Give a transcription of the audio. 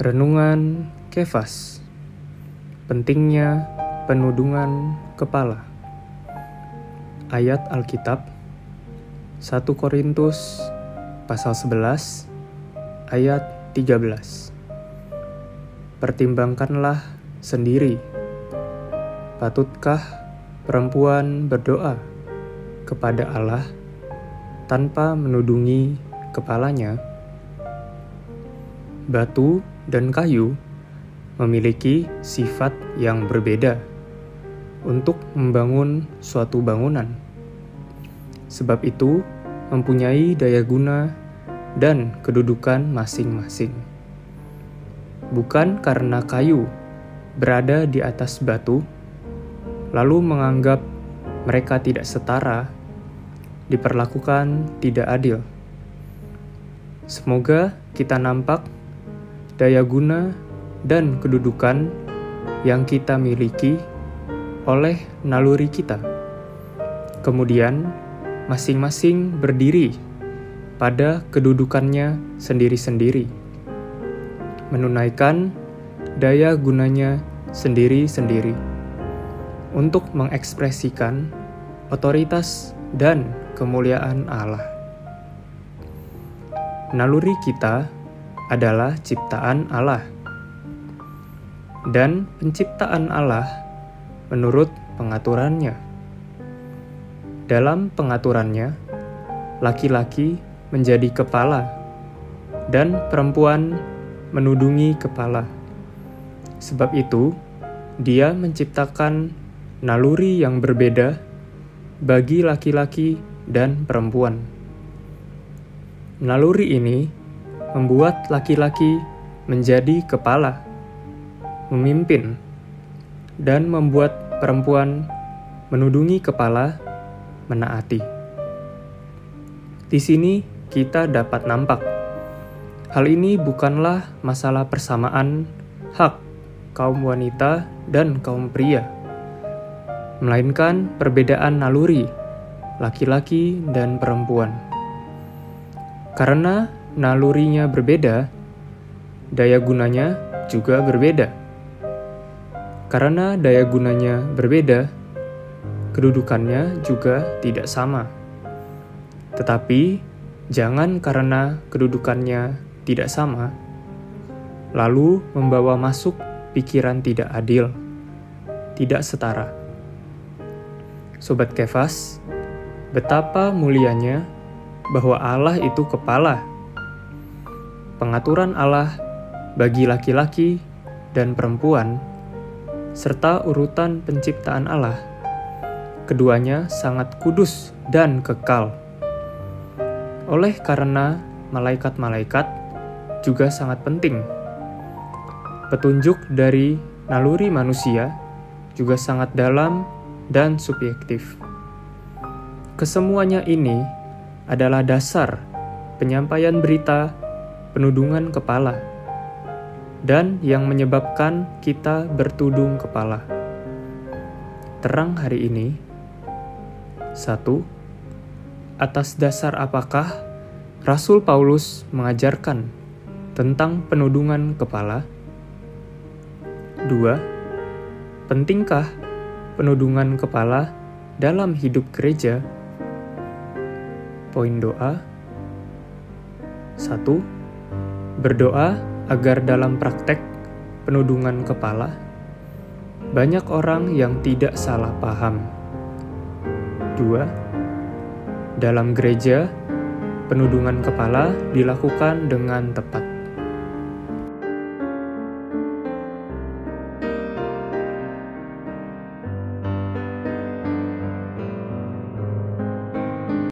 Renungan Kefas. Pentingnya penudungan kepala. Ayat Alkitab 1 Korintus pasal 11 ayat 13 Pertimbangkanlah sendiri. Patutkah perempuan berdoa kepada Allah tanpa menudungi kepalanya? Batu dan kayu memiliki sifat yang berbeda untuk membangun suatu bangunan. Sebab itu, mempunyai daya guna dan kedudukan masing-masing. Bukan karena kayu berada di atas batu, lalu menganggap mereka tidak setara, diperlakukan tidak adil. Semoga kita nampak daya guna, dan kedudukan yang kita miliki oleh naluri kita. Kemudian, masing-masing berdiri pada kedudukannya sendiri-sendiri, menunaikan daya gunanya sendiri-sendiri untuk mengekspresikan otoritas dan kemuliaan Allah. Naluri kita adalah ciptaan Allah. Dan penciptaan Allah menurut pengaturannya. Dalam pengaturannya, laki-laki menjadi kepala dan perempuan menudungi kepala. Sebab itu, dia menciptakan naluri yang berbeda bagi laki-laki dan perempuan. Naluri ini membuat laki-laki menjadi kepala, memimpin, dan membuat perempuan menudungi kepala, menaati. Di sini kita dapat nampak hal ini bukanlah masalah persamaan hak kaum wanita dan kaum pria, melainkan perbedaan naluri laki-laki dan perempuan. Karena nalurinya berbeda, daya gunanya juga berbeda. Karena daya gunanya berbeda, kedudukannya juga tidak sama. Tetapi jangan karena kedudukannya tidak sama, lalu membawa masuk pikiran tidak adil, tidak setara. Sobat Kefas, betapa mulianya bahwa Allah itu kepala pengaturan Allah bagi laki-laki dan perempuan, serta urutan penciptaan Allah. Keduanya sangat kudus dan kekal. Oleh karena malaikat-malaikat juga sangat penting. Petunjuk dari naluri manusia juga sangat dalam dan subjektif. Kesemuanya ini adalah dasar penyampaian berita penudungan kepala, dan yang menyebabkan kita bertudung kepala. Terang hari ini, satu, atas dasar apakah Rasul Paulus mengajarkan tentang penudungan kepala? Dua, pentingkah penudungan kepala dalam hidup gereja? Poin doa. Satu, Berdoa agar dalam praktek penudungan kepala, banyak orang yang tidak salah paham. 2. Dalam gereja, penudungan kepala dilakukan dengan tepat.